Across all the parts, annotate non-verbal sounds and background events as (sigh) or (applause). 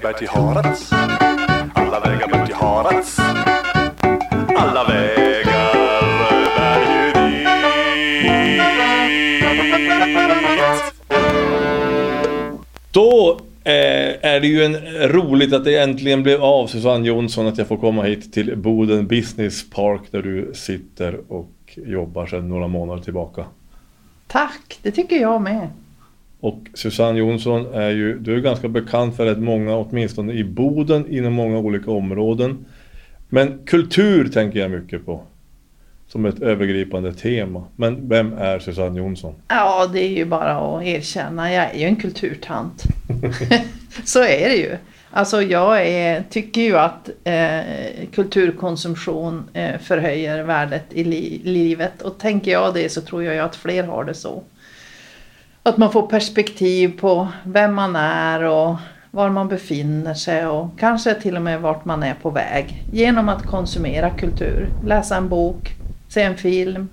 vägar bär till Harads. Alla vägar bär till Harads. Alla vägar bär ju dit. Då eh, är det ju en, roligt att det äntligen blev av Susanne Jonsson att jag får komma hit till Boden Business Park där du sitter och jobbar sedan några månader tillbaka. Tack, det tycker jag med. Och Susanne Jonsson är ju, du är ganska bekant för rätt många, åtminstone i Boden, inom många olika områden. Men kultur tänker jag mycket på. Som ett övergripande tema. Men vem är Susanne Jonsson? Ja, det är ju bara att erkänna. Jag är ju en kulturtant. (laughs) Så är det ju. Alltså jag är, tycker ju att eh, kulturkonsumtion eh, förhöjer värdet i li livet. Och tänker jag det så tror jag ju att fler har det så. Att man får perspektiv på vem man är och var man befinner sig och kanske till och med vart man är på väg. Genom att konsumera kultur. Läsa en bok, se en film,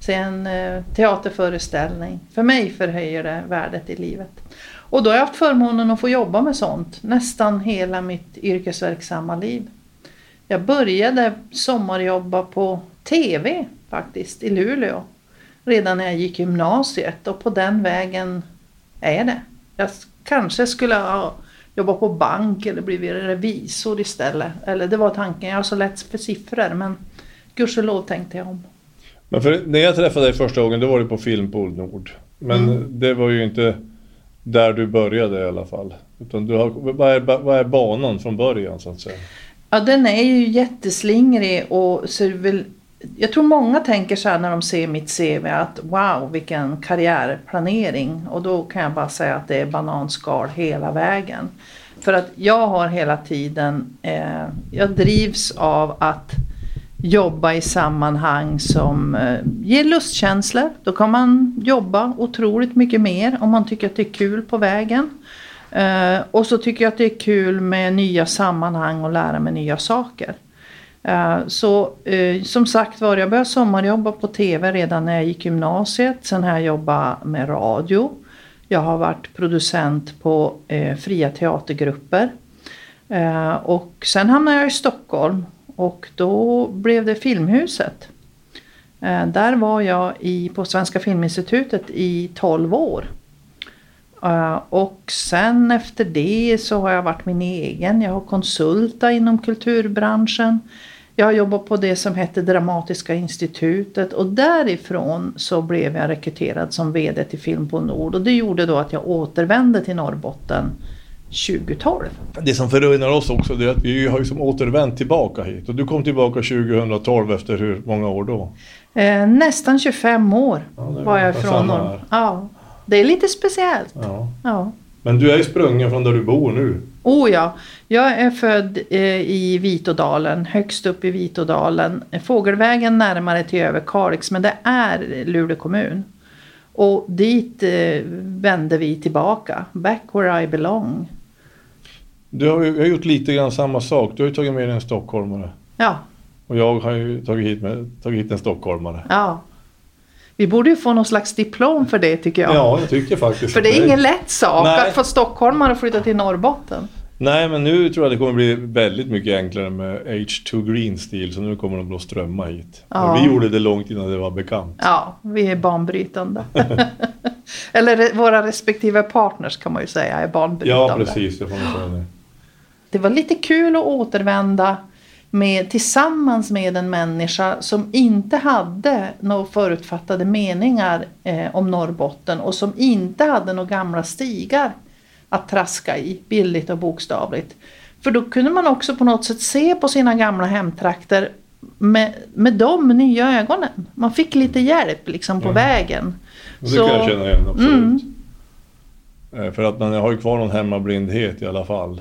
se en eh, teaterföreställning. För mig förhöjer det värdet i livet. Och då har jag haft förmånen att få jobba med sånt nästan hela mitt yrkesverksamma liv. Jag började sommarjobba på TV faktiskt i Luleå redan när jag gick gymnasiet och på den vägen är det. Jag kanske skulle ha jobbat på bank eller blivit revisor istället. Eller det var tanken, jag har så lätt för siffror men gudskelov tänkte jag om. Men för när jag träffade dig första gången då var det på Filmpool Nord. Men Mm. det var ju inte där du började i alla fall. Utan du har, vad, är, vad är banan från början så att säga? Ja, den är ju jätteslingrig och det väl, jag tror många tänker så här när de ser mitt CV att wow vilken karriärplanering och då kan jag bara säga att det är bananskal hela vägen. För att jag har hela tiden, eh, jag drivs av att jobba i sammanhang som eh, ger lustkänslor. Då kan man jobba otroligt mycket mer om man tycker att det är kul på vägen. Eh, och så tycker jag att det är kul med nya sammanhang och lära mig nya saker. Eh, så eh, som sagt var, jag började sommarjobba på TV redan när jag gick gymnasiet. Sen har jag jobbat med radio. Jag har varit producent på eh, fria teatergrupper. Eh, och sen hamnade jag i Stockholm och då blev det Filmhuset. Eh, där var jag i, på Svenska Filminstitutet i 12 år. Eh, och sen efter det så har jag varit min egen. Jag har konsultat inom kulturbranschen. Jag har jobbat på det som hette Dramatiska institutet och därifrån så blev jag rekryterad som VD till Film på Nord och det gjorde då att jag återvände till Norrbotten 2012. Det som förundrar oss också det är att vi har ju som återvänt tillbaka hit. Och du kom tillbaka 2012 efter hur många år då? Eh, nästan 25 år Ja, var jag ifrån samma Norr. här. Ja, det är lite speciellt. Ja. Ja. Men du är ju sprungen från där du bor nu. Oh ja, jag är född eh, i Vitådalen, högst upp i Vitådalen. Fågelvägen närmare till Överkalix, men det är Luleå kommun. Och dit eh, vände vi tillbaka, back where I belong. Du har ju har gjort lite grann samma sak. Du har ju tagit med dig en stockholmare. Ja, Och jag har ju tagit hit, med, tagit hit en stockholmare. ja. Vi borde ju få någon slags diplom för det tycker jag. Ja, jag tycker faktiskt För det är ingen lätt sak Nej. att få stockholmare att flytta till Norrbotten. Nej, men nu tror jag det kommer bli väldigt mycket enklare med H2 Green Steel. Så nu kommer de att strömma hit. Ja. Vi gjorde det långt innan det var bekant. Ja, vi är banbrytande. (laughs) Eller våra respektive partners kan man ju säga är banbrytande. Ja, precis. Det får man säga nu. Det var lite kul att återvända med, tillsammans med en människa som inte hade några förutfattade meningar eh, om Norrbotten och som inte hade några gamla stigar att traska i, bildligt och bokstavligt. För då kunde man också på något sätt se på sina gamla hemtrakter med, med de nya ögonen. Man fick lite hjälp liksom på Mm. vägen. Det kan jag känna igen absolut. Mm. Eh, För att man har ju kvar någon hemmablindhet i alla fall.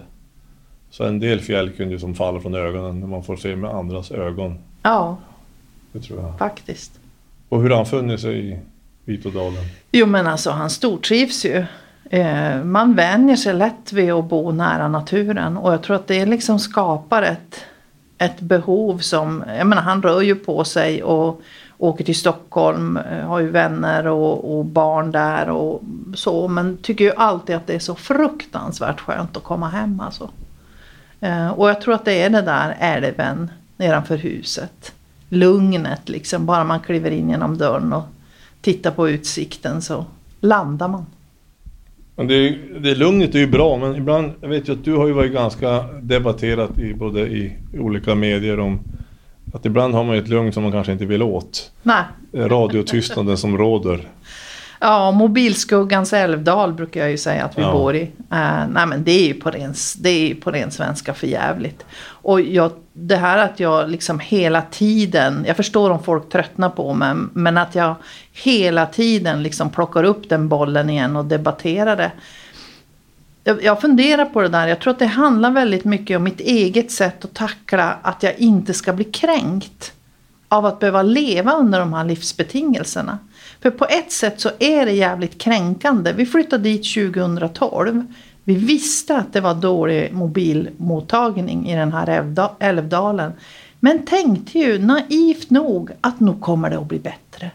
Så en del fjäll kunde ju som falla från ögonen när man får se med andras ögon. Ja, Det tror jag. faktiskt. Och hur har han funnit sig i Vitådalen? Jo men alltså han stortrivs ju. Eh, man vänjer sig lätt vid att bo nära naturen och jag tror att det liksom skapar ett, ett behov som, jag menar han rör ju på sig och åker till Stockholm, eh, har ju vänner och, och barn där och så men tycker ju alltid att det är så fruktansvärt skönt att komma hem alltså. Eh, och jag tror att det är det där älven nedanför huset. Lugnet liksom, bara man kliver in genom dörren och tittar på utsikten så landar man. Men det, är- det lugnet är ju bra men ibland, jag vet ju att du har ju varit ganska debatterat i både i olika medier om att ibland har man ju ett lugn som man kanske inte vill åt. Nej, Eh, Radiotystnaden som råder. Ja, mobilskuggans älvdal brukar jag ju säga att vi Ja. bor i. Uh, nej men det är ju på ren, det är på ren svenska för jävligt. Och jag, det här att jag liksom hela tiden, jag förstår om folk tröttnar på mig, men att jag hela tiden liksom plockar upp den bollen igen och debatterar det. Jag, jag funderar på det där, jag tror att det handlar väldigt mycket om mitt eget sätt att tackla att jag inte ska bli kränkt av att behöva leva under de här livsbetingelserna. För på ett sätt så är det jävligt kränkande. Vi flyttade dit 2012. Vi visste att det var dålig mobilmottagning i den här älvdalen. Men tänkte ju naivt nog att nu kommer det att bli bättre.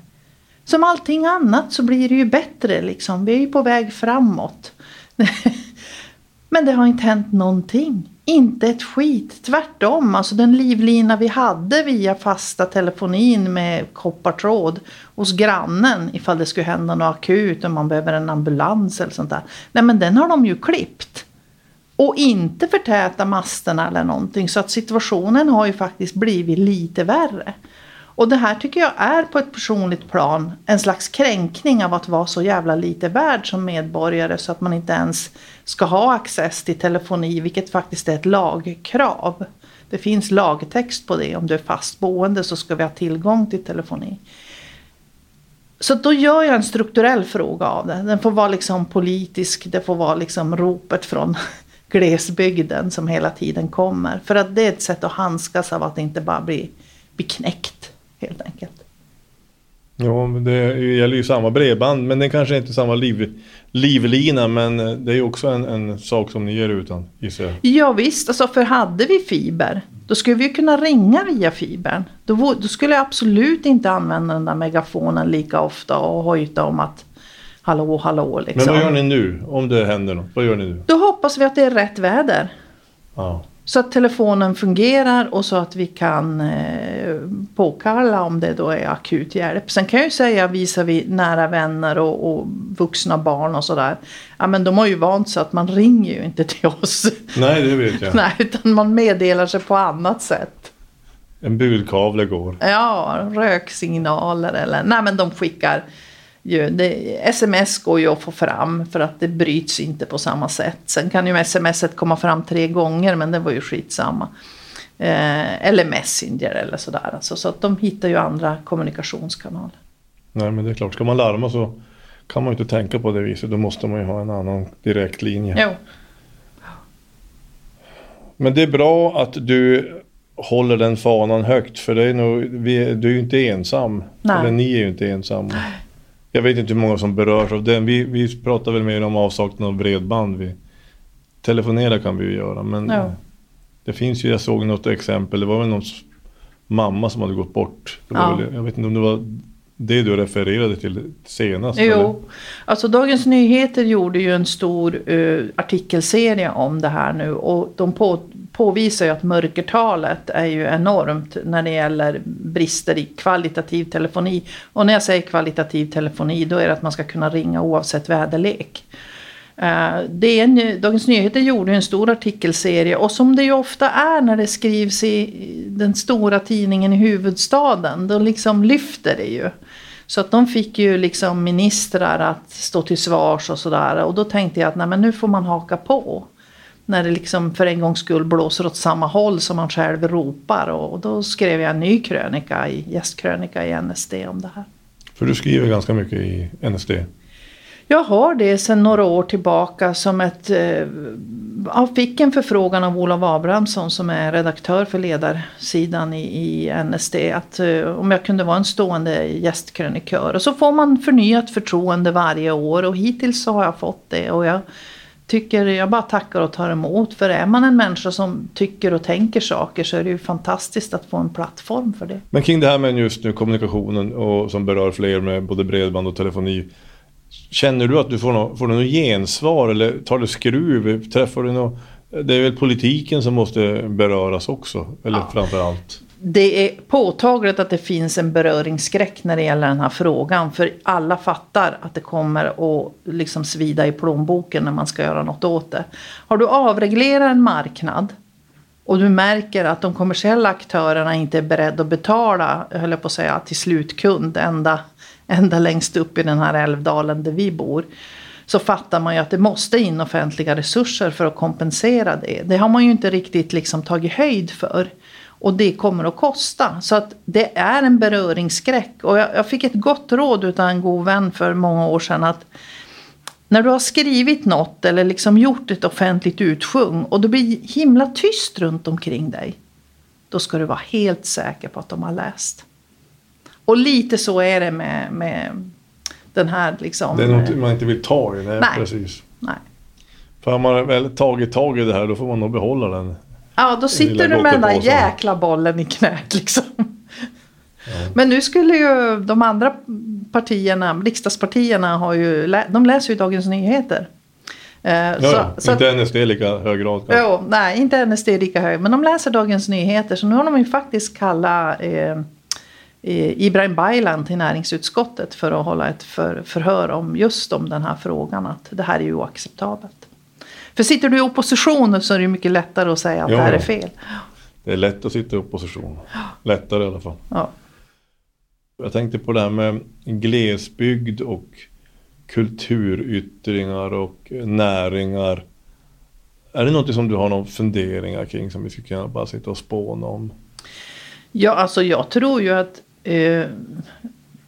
Som allting annat så blir det ju bättre liksom. Vi är ju på väg framåt. (laughs) Men det har inte hänt någonting. Inte ett skit. Tvärtom. Alltså den livlina vi hade via fasta telefonin med koppartråd hos grannen ifall det skulle hända något akut och man behöver en ambulans eller sånt där. Nej men den har de ju klippt. Och inte förtäta masterna eller någonting. Så att situationen har ju faktiskt blivit lite värre. Och det här tycker jag är på ett personligt plan en slags kränkning av att vara så jävla lite värd som medborgare så att man inte ens ska ha access till telefoni, vilket faktiskt är ett lagkrav. Det finns lagtext på det. Om du är fast boende så ska vi ha tillgång till telefoni. Så då gör jag en strukturell fråga av det. Den får vara liksom politisk, det får vara liksom ropet från (laughs) glesbygden som hela tiden kommer. För att det är ett sätt att handskas av att inte bara bli, bli knäckt helt enkelt. Ja, men det gäller ju samma bredband men det kanske inte är samma liv, livlina men eh, det är ju också en, en sak som ni ger utan gissar jag. Ja, visst, alltså för hade vi fiber då skulle vi ju kunna ringa via fibern. Då, då skulle jag absolut inte använda den där megafonen lika ofta och hojta om att hallå, hallå liksom. Men vad gör ni nu om det händer något? Vad gör ni nu? Då hoppas vi att det är rätt väder. Ja. Så att telefonen fungerar och så att vi kan eh, påkalla om det då är akut hjälp. Sen kan jag ju säga visar vi nära vänner och, och vuxna barn och sådär. Ja men de har ju vant sig att man ringer ju inte till oss. Nej, det vet jag. (laughs) Nej, utan man meddelar sig på annat sätt. En budkavle går. Ja, röksignaler eller nej men de skickar ju, det, sms går ju att få fram för att det bryts inte på samma sätt. Sen kan ju smset komma fram tre gånger men det var ju skitsamma. Eh, eller Messenger eller sådär. Alltså, så att de hittar ju andra kommunikationskanaler. Nej, men det är klart. Ska man larma så kan man ju inte tänka på det viset. Då måste man ju ha en annan direktlinje. Jo, Men det är bra att du håller den fanan högt. För det är nog, vi, du är ju inte ensam. Nej. Eller ni är ju inte ensamma. Jag vet inte hur många som berörs av den. Vi, vi pratar väl mer om avsaknad av bredband. Vi, telefonera kan vi ju göra. Men Ja. det finns ju, jag såg något exempel. Det var väl någons mamma som hade gått bort. Ja. väl, jag vet inte om det var det du refererade till senast. eller? Jo, alltså Dagens Nyheter gjorde ju en stor eh, artikelserie om det här nu och de på, påvisar ju att mörkertalet är ju enormt när det gäller brister i kvalitativ telefoni. Och när jag säger kvalitativ telefoni då är det att man ska kunna ringa oavsett väderlek. Eh, det är en, Dagens Nyheter gjorde en stor artikelserie och som det ju ofta är när det skrivs i den stora tidningen i huvudstaden. Då liksom lyfter det ju. Så att de fick ju liksom ministrar att stå till svars och sådär. Och då tänkte jag att nej, men nu får man haka på. När det liksom för en gångs skull blåser åt samma håll som man själv ropar. Och, då skrev jag en ny krönika, i, gästkrönika i NSD om det här. För du skriver ganska mycket i NSD. Jag har det sedan några år tillbaka som ett... Eh, jag fick en förfrågan av Olof Abrahamsson som är redaktör för ledarsidan i, i NSD. Att, eh, om jag kunde vara en stående gästkrönikör. Och så får man förnyat förtroende varje år och hittills så har jag fått det. Och jag tycker, jag bara tackar och tar emot. För är man en människa som tycker och tänker saker så är det ju fantastiskt att få en plattform för det. Men kring det här med just nu kommunikationen och som berör fler med både bredband och telefoni. Känner du att du får något, får du något gensvar eller tar du skruv? Träffar du något? Det är väl politiken som måste beröras också, eller Ja. framför allt. Det är påtagligt att det finns en beröringsskräck när det gäller den här frågan. För alla fattar att det kommer att liksom svida i plånboken när man ska göra något åt det. Har du avreglerat en marknad och du märker att de kommersiella aktörerna inte är beredda att betala, höll jag på att säga, till slutkund ända, ända längst upp i den här älvdalen där vi bor. Så fattar man ju att det måste in offentliga resurser för att kompensera det. Det har man ju inte riktigt liksom tagit höjd för. Och det kommer att kosta. Så att det är en beröringsskräck. Och jag, jag fick ett gott råd utav en god vän för många år sedan. att när du har skrivit något eller liksom gjort ett offentligt utsjung och det blir himla tyst runt omkring dig. Då ska du vara helt säker på att de har läst. Och lite så är det med, med den här liksom. Det är något man inte vill ta i, nej, Nej. precis. Nej. För har man väl tagit tag i det här då får man nog behålla den. Ja, då sitter du med den där jäkla bollen i knät liksom. Men nu skulle ju de andra partierna, riksdagspartierna, har ju, de läser ju Dagens Nyheter. Ja, så- ja. så att- inte NSD i lika hög grad. kanske. Jo, nej, inte NSD lika hög. Men de läser Dagens Nyheter. Så nu har de ju faktiskt kallat eh, eh, Ibrahim Baylan till näringsutskottet för att hålla ett för, förhör om just om den här frågan. Att det här är ju oacceptabelt. För sitter du i opposition så är det mycket lättare att säga att Ja. det här är fel. Det är lätt att sitta i opposition. Lättare i alla fall. Ja. Jag tänkte på det här med glesbygd och kulturyttringar och näringar. Är det något som du har någon funderingar kring som vi skulle kunna bara sitta och spåna om? Ja, alltså jag tror ju att eh,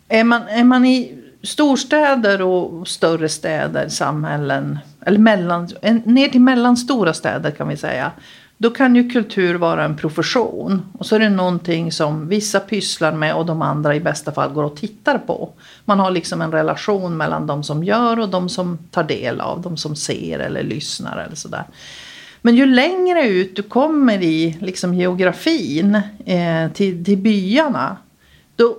är, man, är man i storstäder och större städer, samhällen, eller mellan, ner till mellanstora städer kan vi säga. Då kan ju kultur vara en profession. Och så är det någonting som vissa pysslar med och de andra i bästa fall går och tittar på. Man har liksom en relation mellan de som gör och de som tar del av, de som ser eller lyssnar eller sådär. Men ju längre ut du kommer i liksom geografin eh, till, till byarna. Då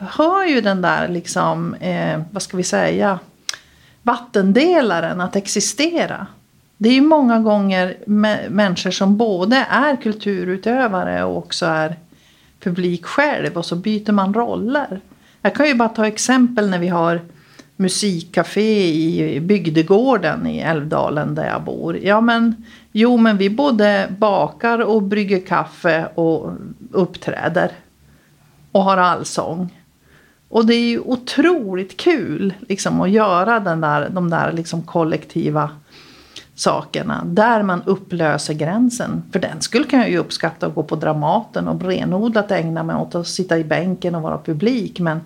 hör ju den där liksom, eh, vad ska vi säga, vattendelaren att existera. Det är ju många gånger människor som både är kulturutövare och också är publik själv och så byter man roller. Jag kan ju bara ta exempel när vi har musikcafé i bygdegården i Älvdalen där jag bor. Ja men, jo men vi både bakar och brygger kaffe och uppträder. Och har allsång. Och det är ju otroligt kul liksom, att göra den där, de där liksom, kollektiva sakerna. Där man upplöser gränsen. För den skulle kan jag ju uppskatta att gå på Dramaten och renodlat ägna mig åt att sitta i bänken och vara publik. Men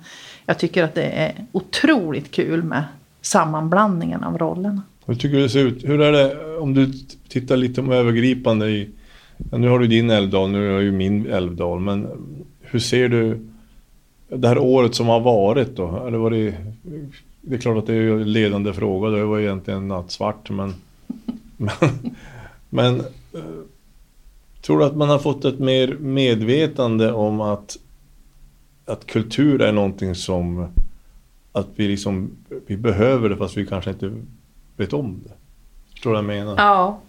jag tycker att det är otroligt kul med sammanblandningen av rollerna. Hur tycker du det ser ut? Hur är det om du tittar lite om övergripande i... Ja, nu har du din älvdal, nu har jag ju min älvdal. Men hur ser du det här året som har varit då? Har det, varit, det är klart att det är en ledande fråga. Det var egentligen nattsvart. Men, men, men eh, tror du att man har fått ett mer medvetande om att, att kultur är någonting som att vi liksom vi behöver det fast vi kanske inte vet om det. Förstår du vad jag menar? Ja.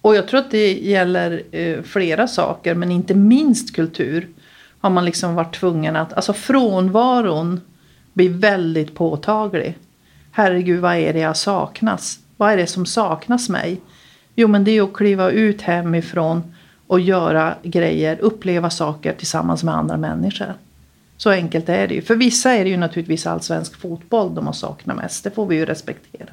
Och jag tror att det gäller eh, flera saker, men inte minst kultur. Har man liksom varit tvungen att, alltså frånvaron blir väldigt påtaglig. Herregud, vad är det jag saknas? Vad är det som saknas mig? Jo, men det är att kliva ut hemifrån och göra grejer, uppleva saker tillsammans med andra människor. Så enkelt är det ju. För vissa är det ju naturligtvis allsvensk fotboll de har saknat mest. Det får vi ju respektera.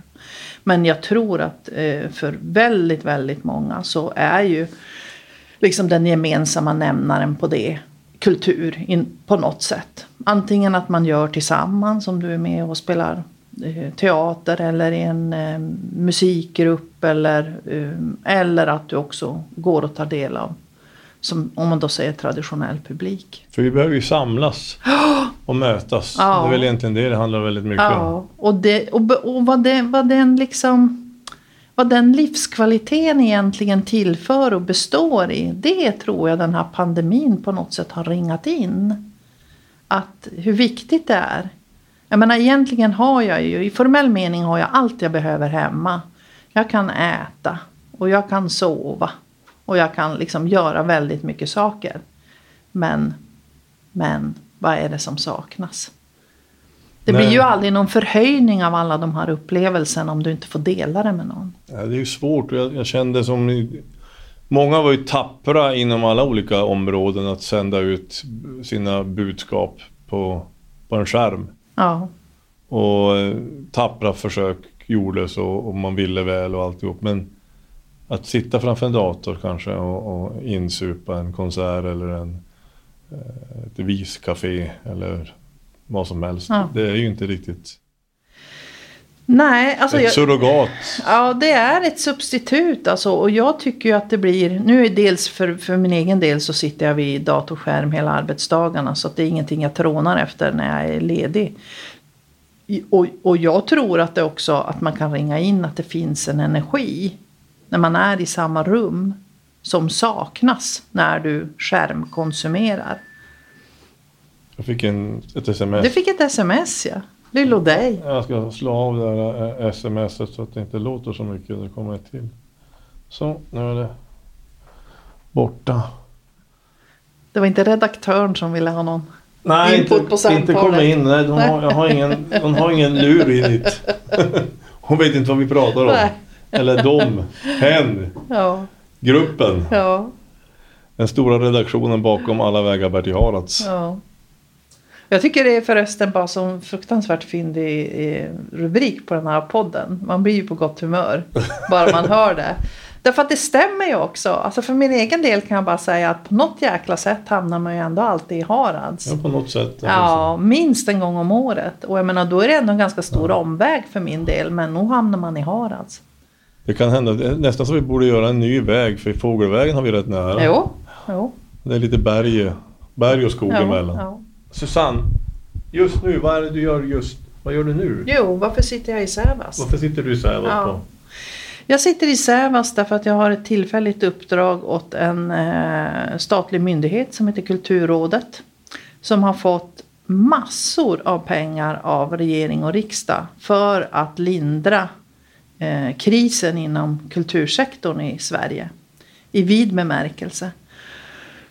Men jag tror att eh, för väldigt, väldigt många så är ju liksom den gemensamma nämnaren på det kultur in, på något sätt. Antingen att man gör tillsammans om du är med och spelar eh, teater eller i en eh, musikgrupp eller, eh, eller att du också går och tar del av som om man då säger traditionell publik. För vi behöver ju samlas (gasps) och mötas. Ja. Det är väl egentligen det det handlar väldigt mycket om. Ja, och, det, och, och vad, det, vad den liksom vad den livskvaliteten egentligen tillför och består i. Det tror jag den här pandemin på något sätt har ringat in. Att hur viktigt det är. Jag menar egentligen har jag ju, i formell mening har jag allt jag behöver hemma. Jag kan äta och jag kan sova. Och jag kan liksom göra väldigt mycket saker. Men, men vad är det som saknas? Det Nej. blir ju aldrig någon förhöjning av alla de här upplevelserna om du inte får dela det med någon. Ja, det är ju svårt. Jag, jag kände som... Många var ju tappra inom alla olika områden att sända ut sina budskap på, på en skärm. Ja, Och eh, tappra försök gjordes och, och man ville väl och alltihop. Men att sitta framför en dator kanske och, och insupa en konsert eller en, eh, ett viscafé eller vad som helst. Ja. Det är ju inte riktigt nej alltså ett jag, surrogat. Ja, det är ett substitut alltså. Och jag tycker ju att det blir, nu är dels för, för min egen del så sitter jag vid datorskärm hela arbetsdagarna. Så det är ingenting jag trånar efter när jag är ledig. Och, och jag tror att det också att man kan ringa in att det finns en energi. När man är i samma rum. Som saknas när du skärmkonsumerar. Jag fick en, ett sms. Du fick ett sms ja. Lillo dig. Jag ska slå av det här eh, smset så att det inte låter så mycket. Det kommer ett till. Så, nu är det borta. Det var inte redaktören som ville ha någon. Nej, Input inte, på samtalet. inte komma in. Nej, de har, jag har ingen, de har ingen lur i dit. (laughs) Hon vet inte vad vi pratar om. Nej. Eller de, hen, Ja, gruppen. ja. Den stora redaktionen bakom Alla vägar bär till Harads. Ja. Jag tycker det är förresten bara som fruktansvärt fyndig rubrik på den här podden. Man blir ju på gott humör (laughs) bara man hör det. Därför att det stämmer ju också. Alltså för min egen del kan jag bara säga att på något jäkla sätt hamnar man ju ändå alltid i Harads. Ja, på något sätt. Ja, minst en gång om året. Och jag menar då är det ändå en ganska stor omväg för min del. Men nog hamnar man i Harads. Det kan hända. Nästan så vi borde göra en ny väg. För Fågelvägen har vi rätt nära. Jo, jo. Det är lite berg, berg och skog Ja, emellan. ja. Susanne, just nu, vad är det du gör just? Vad gör du nu? Jo, varför sitter jag i Sävast? Varför sitter du i Sävast Ja. Jag sitter i Sävast därför att jag har ett tillfälligt uppdrag åt en eh, statlig myndighet som heter Kulturrådet. Som har fått massor av pengar av regering och riksdag för att lindra eh, krisen inom kultursektorn i Sverige. I vid bemärkelse.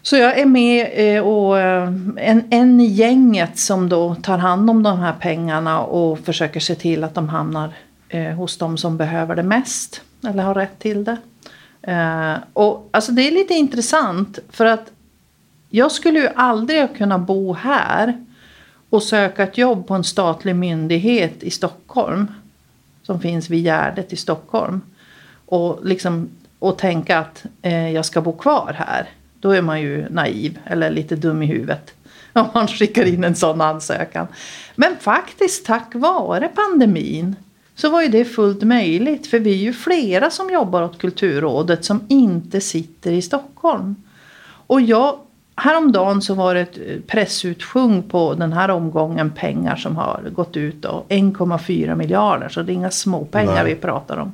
Så jag är med eh, och eh, en, en i gänget som då tar hand om de här pengarna och försöker se till att de hamnar eh, hos de som behöver det mest. Eller har rätt till det. Och alltså det är lite intressant för att jag skulle ju aldrig kunna bo här och söka ett jobb på en statlig myndighet i Stockholm. Som finns vid Gärdet i Stockholm. Och, liksom, och tänka att eh, jag ska bo kvar här. Då är man ju naiv eller lite dum i huvudet. (laughs) Om man skickar in en sån ansökan. Men faktiskt tack vare pandemin så var ju det fullt möjligt. För vi är ju flera som jobbar åt Kulturrådet som inte sitter i Stockholm. Och jag, häromdagen så var det ett eh, pressutschung på den här omgången pengar som har gått ut. då. 1,4 miljarder, så det är inga småpengar Nej. vi pratar om.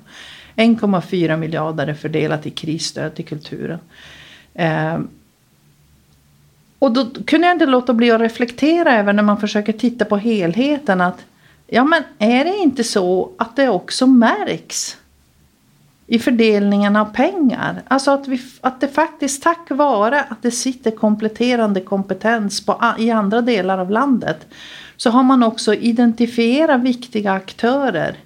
1,4 miljarder är fördelat i krisstöd till kulturen. Eh, och då kunde jag inte låta bli att reflektera över när man försöker titta på helheten att ja men är det inte så att det också märks i fördelningen av pengar. Alltså att, vi, att det faktiskt tack vare att det sitter kompletterande kompetens på, i andra delar av landet så har man också identifierat viktiga aktörer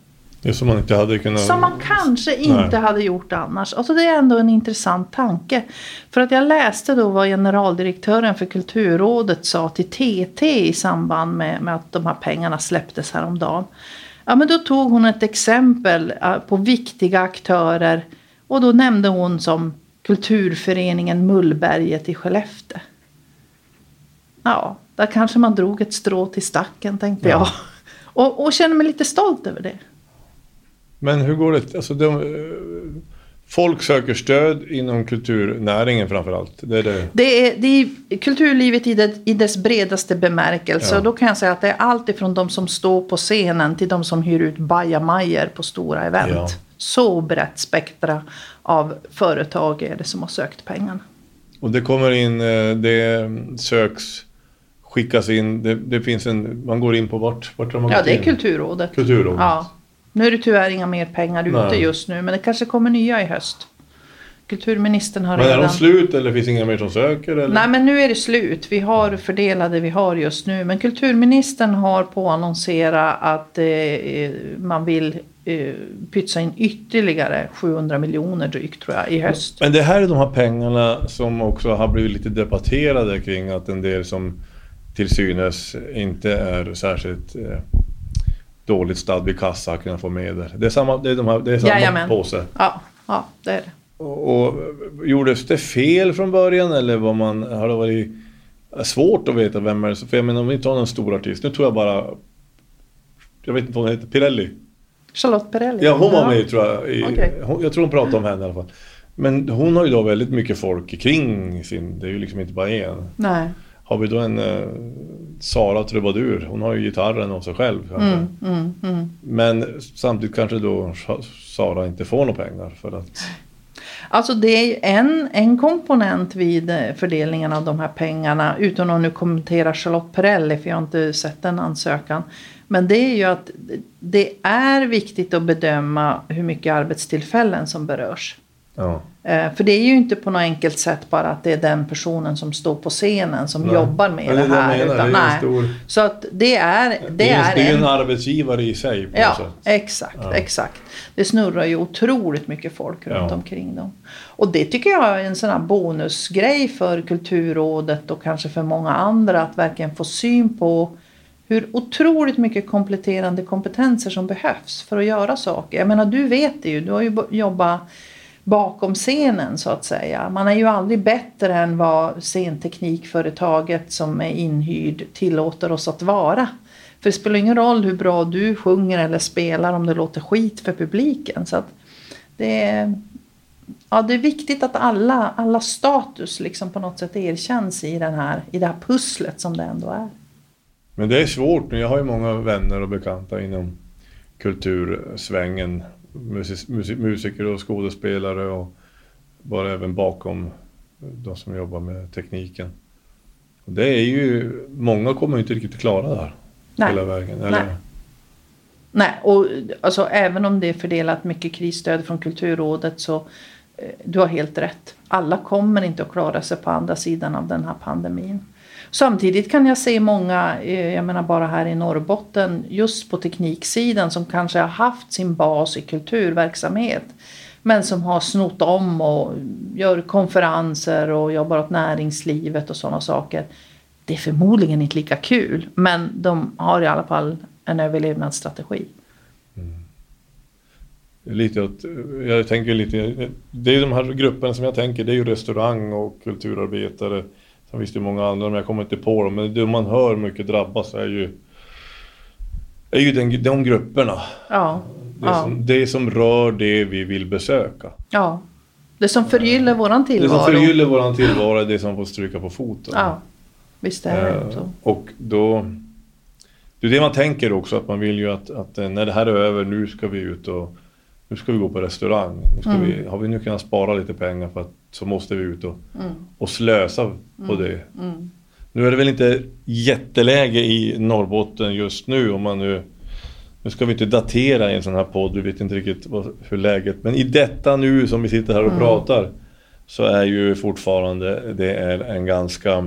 det som man inte hade kunnat... som man kanske inte Nej. hade gjort annars. Alltså det är ändå en intressant tanke. För att jag läste då vad generaldirektören för Kulturrådet sa till TT i samband med, med att de här pengarna släpptes häromdagen. Ja men då tog hon ett exempel eh, på viktiga aktörer. Och då nämnde hon som Kulturföreningen Mullberget i Skellefteå. Ja, där kanske man drog ett strå till stacken tänkte Ja. jag. Och, och känner mig lite stolt över det. Men hur går det? Alltså de, eh, folk söker stöd inom kulturnäringen framförallt. Det är det. Det är, det är kulturlivet i, det, i dess bredaste bemärkelse. Ja. Och då kan jag säga att det är allt ifrån de som står på scenen till de som hyr ut bajamajor på stora event. Ja. Så brett spektra av företag är det som har sökt pengarna. Och det kommer in, eh, det söks skickas in. Det, det finns en, man går in på vart, vart har man Ja, det är in? Kulturrådet. Kulturrådet. Ja. Nu är det tyvärr inga mer pengar ute Nej. just nu, men det kanske kommer nya i höst. Kulturministern har Men är redan... de slut eller finns inga mer som söker? Eller? Nej men nu är det slut. Vi har fördelade vi har just nu. Men kulturministern har påannonserat att eh, man vill eh, pytsa in ytterligare 700 miljoner drygt tror jag i höst. Men det här är de här pengarna som också har blivit lite debatterade kring att en del som till synes inte är särskilt eh, dåligt stad vid kassa har kunnat få medel. Det är samma, det är de här, det är samma Jajamän. påse. Ja, ja det är det. Och, och gjordes det fel från början eller var man, har det varit svårt att veta vem är det För jag menar om vi tar någon stor artist, nu tror jag bara jag vet inte vad hon heter, Pirelli. Charlotte Perrelli. Ja, hon var med tror jag. I, Okej. hon, jag tror hon pratade om henne i alla fall. Men hon har ju då väldigt mycket folk kring sin, det är ju liksom inte bara en. Nej. Har vi då en eh, Sara Trubadur, hon har ju gitarren av sig själv. Mm, mm, mm. Men samtidigt kanske då Sa- Sara inte får några pengar för att... Alltså det är en, en komponent vid eh, fördelningen av de här pengarna. Utan att nu kommentera Charlotte Perrelli för jag har inte sett den ansökan. Men det är ju att det är viktigt att bedöma hur mycket arbetstillfällen som berörs. Ja. Eh, För det är ju inte på något enkelt sätt bara att det är den personen som står på scenen som Nej. jobbar med Men det här. menar, utan, det är nej. stor- Så att det är, det Det är, är, en en arbetsgivare i sig på Ja, sätt. exakt, Ja. exakt. Det snurrar ju otroligt mycket folk runt Ja. omkring dem. Och det tycker jag är en sån här bonusgrej för Kulturrådet och kanske för många andra att verkligen få syn på hur otroligt mycket kompletterande kompetenser som behövs för att göra saker. Jag menar, du vet det ju. Du har ju jobbat bakom scenen så att säga. Man är ju aldrig bättre än vad scenteknikföretaget som är inhyrd tillåter oss att vara. För det spelar ingen roll hur bra du sjunger eller spelar om det låter skit för publiken. Så att det, är, ja, det är viktigt att alla, alla status liksom på något sätt erkänns i, den här, i det här pusslet som det ändå är. Men det är svårt nu. Jag har ju många vänner och bekanta inom kultursvängen. Musis, musik, musiker och skådespelare och bara även bakom de som jobbar med tekniken. Och det är ju, många kommer ju inte riktigt klara det här Nej. hela vägen. Eller? Nej. Nej, och alltså, även om det är fördelat mycket krisstöd från Kulturrådet så eh, du har helt rätt. Alla kommer inte att klara sig på andra sidan av den här pandemin. Samtidigt kan jag se många, eh, jag menar bara här i Norrbotten, just på tekniksidan som kanske har haft sin bas i kulturverksamhet. Men som har snott om och gör konferenser och jobbar åt näringslivet och sådana saker. Det är förmodligen inte lika kul, men de har i alla fall en överlevnadsstrategi. Mm. Lite åt, jag tänker lite, det är de här grupperna som jag tänker, det är ju restaurang och kulturarbetare. Det ju många andra, men jag kommer inte på dem. Men det man hör mycket drabbas är ju, är ju den, de grupperna. Ja, Det, ja, som, det som rör det vi vill besöka. ja. Det som förgyller våran Det som tillvaro. förgyller våran tillvaro är det som får stryka på foten. Ja, visst är det Eh, så. och då... Det är det man tänker också, att man vill ju att, att när det här är över, nu ska vi ut och nu ska vi gå på restaurang. Nu ska Mm. vi, har vi nu kunnat spara lite pengar för att så måste vi ut och, Mm, och slösa på det. mm. Nu är det väl inte jätteläge i Norrbotten just nu om man nu nu ska vi inte datera i en sån här podd, vi vet inte riktigt vad, hur läget Men i detta nu som vi sitter här och Mm. pratar Så är ju fortfarande det är en ganska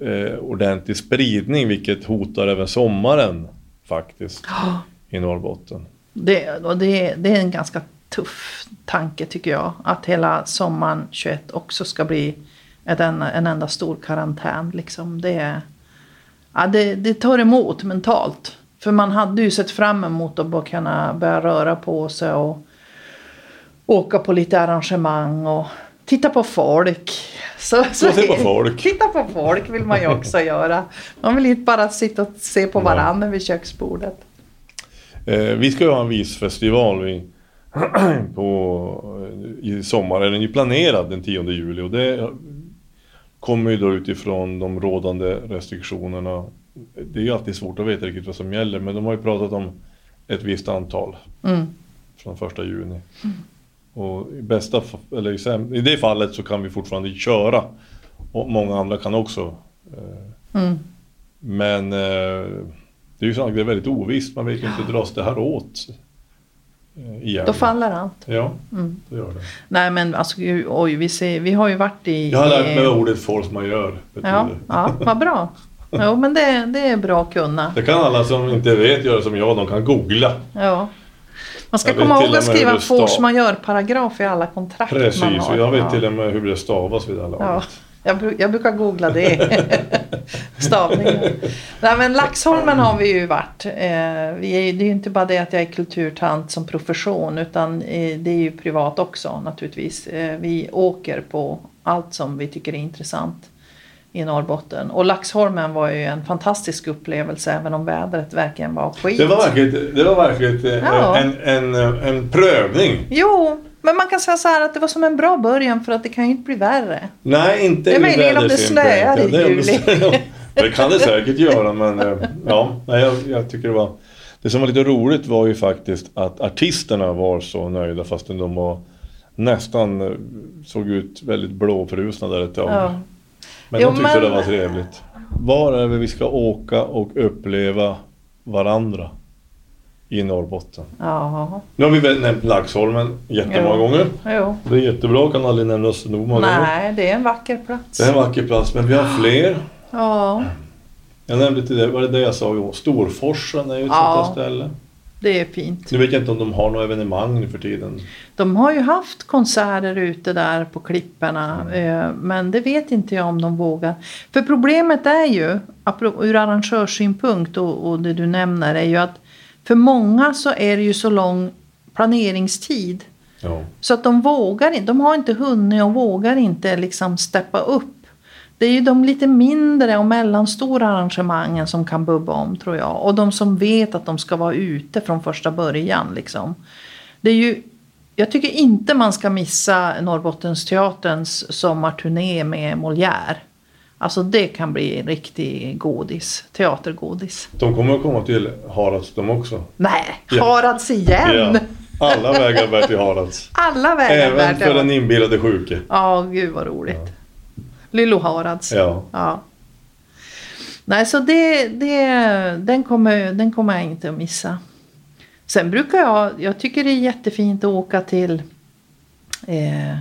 eh, ordentlig spridning vilket hotar även sommaren faktiskt Ja, i Norrbotten. Det, och det, det är en ganska tuff tanke tycker jag. Att hela sommaren 21 också ska bli ett, en, en enda stor karantän. Liksom. Det, ja, det, det tar emot mentalt. För man hade ju sett fram emot att bara kunna börja röra på sig och åka på lite arrangemang och titta på folk. Så, Så se på folk. (laughs) Titta på folk vill man ju också göra. Man vill inte bara sitta och se på varandra vid köksbordet. Eh, vi ska ju ha en visfestival vi, (clears throat) på, i sommar, är den ju planerad den 10 juli och det kommer ju då utifrån de rådande restriktionerna. Det är ju alltid svårt att veta riktigt vad som gäller men de har ju pratat om ett visst antal Mm. från första juni. Och i bästa, eller i, det fallet så kan vi fortfarande köra och många andra kan också eh, Mm. Men eh, det är ju så, det är väldigt ovisst, man vet ju inte dras det här åt. eh, Igen. Då faller allt. Ja, Mm. det gör det. Nej men alltså oj, vi, ser, vi har ju varit i... Jag har lärt mig ordet force majeure betyder. Ja, ja vad bra. (laughs) Jo men det, det är bra att kunna. Det kan alla som inte vet göra som jag, de kan googla. Ja. Man ska Jag komma ihåg och att skriva force majeure-paragraf i alla kontrakt man Precis, har. och jag vet ja. till och med hur det stavas vid det här laget. Ja, jag, jag brukar googla det. (laughs) Stavningen. Nej men Laxholmen har vi ju varit. Eh, vi är, det är ju inte bara det att jag är kulturtant som profession utan eh, det är ju privat också naturligtvis. Eh, vi åker på allt som vi tycker är intressant i Norrbotten. Och Laxholmen var ju en fantastisk upplevelse även om vädret verkligen var skit. Det var verkligen, det var verkligen eh, Ja. en, en, en prövning. Jo, men man kan säga så här att det var som en bra början för att det kan ju inte bli värre. Nej, inte Det är ur möjligen om det vädersynpunkt. snöar i juli. Det kan det säkert göra men eh, ja, nej, jag, jag tycker det var Det som var lite roligt var ju faktiskt att artisterna var så nöjda fastän de var nästan eh, såg ut väldigt blåfrusna där ett tag. Ja. Men Jo, de tyckte men- det var trevligt. Var är det vi ska åka och uppleva varandra i Norrbotten? Ja. Nu har vi nämnt Laxholmen jättemånga Ja. gånger. Jo. Det är jättebra, kan aldrig nämnas nog många gånger. Nej, det är en vacker plats. Det är en vacker plats, men vi har fler. Ja, Jag nämnde till det, var det det jag sa? Jo, Storforsen är ju ett Ja. sånt där ställe. det är fint. Nu vet jag inte om de har några evenemang nu för tiden. De har ju haft konserter ute där på klipporna. eh, Men det vet inte jag om de vågar. För problemet är ju, ur arrangörssynpunkt och, och det du nämner, är ju att för många så är det ju så lång planeringstid. Ja. Så att de vågar inte, de har inte hunnit och vågar inte liksom steppa upp. Det är ju de lite mindre och mellanstora arrangemangen som kan bubba om tror jag. Och de som vet att de ska vara ute från första början liksom. Det är ju, jag tycker inte man ska missa Norrbottensteaterns sommarturné med Molière. Alltså det kan bli riktig godis, teatergodis. De kommer att komma till Harads de också. Nej, Ja. Harads igen! Ja. Alla vägar bär till Harads. (laughs) Alla vägar Även värt för den inbillade sjuke. Ja, gud vad roligt. Lillo Harads. Ja. Ja. Nej, så det, det, den, kommer, den kommer jag inte att missa. Sen brukar jag, jag tycker det är jättefint att åka till eh,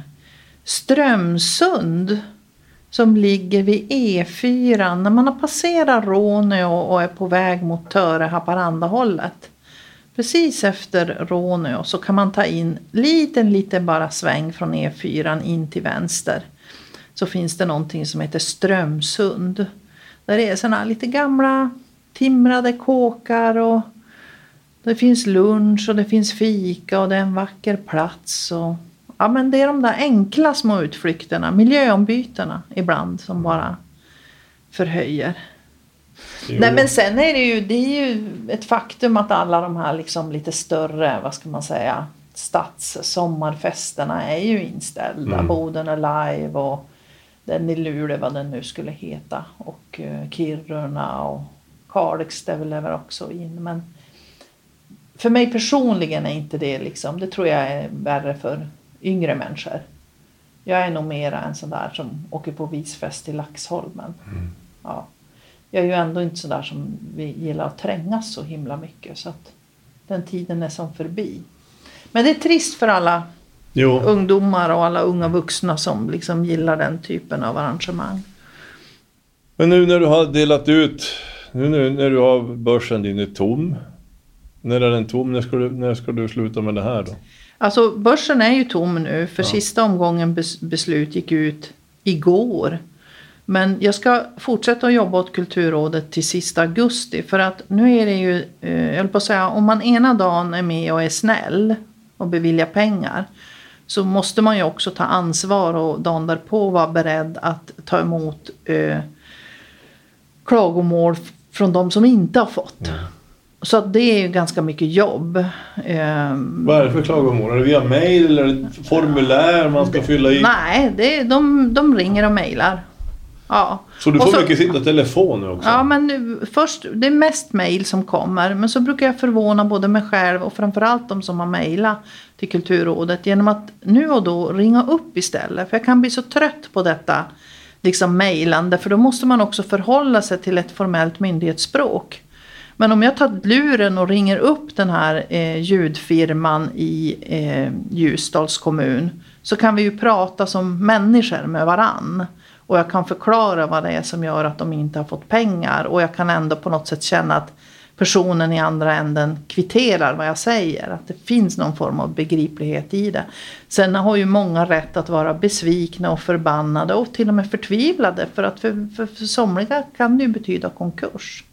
Strömsund. Som ligger vid E4 när man har passerat Råneå och är på väg mot Töre Haparanda hållet. Precis efter Råneå så kan man ta in liten, liten bara sväng från E4 in till vänster så finns det någonting som heter Strömsund. Där det är såna lite gamla timrade kåkar och det finns lunch och det finns fika och det är en vacker plats. Och, ja, men det är de där enkla små utflykterna, miljöombytena ibland som bara förhöjer. Jo. Nej men sen är det ju, det är ju ett faktum att alla de här liksom lite större, vad ska man säga, stadssommarfesterna är ju inställda. Mm. Boden är live och den i Luleå vad den nu skulle heta och eh, Kiruna och Kalix det är väl också in. Men för mig personligen är inte det liksom, det tror jag är värre för yngre människor. Jag är nog mera en sån där som åker på visfest i Laxholmen. Ja. Jag är ju ändå inte sådär som vi gillar att trängas så himla mycket så att den tiden är som förbi. Men det är trist för alla Jo. ungdomar och alla unga vuxna som liksom gillar den typen av arrangemang. Men nu när du har delat ut, nu, nu när du har börsen din är tom. När är den tom? När ska du, när ska du sluta med det här då? Alltså börsen är ju tom nu för Ja. sista omgången bes- beslut gick ut igår. Men jag ska fortsätta att jobba åt Kulturrådet till sista augusti. För att nu är det ju, eh, jag höll på att säga, om man ena dagen är med och är snäll och beviljar pengar. Så måste man ju också ta ansvar och dagen därpå vara beredd att ta emot eh, klagomål från de som inte har fått. Så det är ju ganska mycket jobb. Ehm, Vad är det för klagomål? Är det via mail eller det formulär man ska fylla i? Nej, det, de, de ringer och mejlar. Ja. Så du får så- mycket sitta telefon nu också? Ja, men nu, först, det är mest mejl som kommer. Men så brukar jag förvåna både mig själv och framförallt de som har mejlat till Kulturrådet genom att nu och då ringa upp istället. För jag kan bli så trött på detta liksom mejlande för då måste man också förhålla sig till ett formellt myndighetsspråk. Men om jag tar luren och ringer upp den här eh, ljudfirman i eh, Ljusdals kommun så kan vi ju prata som människor med varann. Och jag kan förklara vad det är som gör att de inte har fått pengar och jag kan ändå på något sätt känna att personen i andra änden kvitterar vad jag säger. Att det finns någon form av begriplighet i det. Sen har ju många rätt att vara besvikna och förbannade och till och med förtvivlade. För att för, för, för somliga kan det ju betyda konkurs.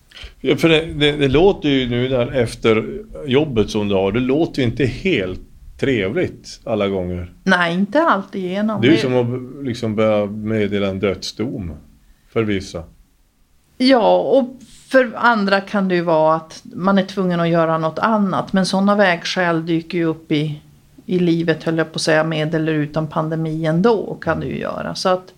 Ja, för det, det, det låter ju nu där efter jobbet som du har, det låter ju inte helt trevligt alla gånger. Nej, inte alltid igenom. Det är ju som att liksom börja meddela en dödsdom för vissa. Ja, och för andra kan det ju vara att man är tvungen att göra något annat. Men sådana vägskäl dyker ju upp i, i livet, höll jag på att säga, med eller utan pandemi ändå kan det ju göra. Så att,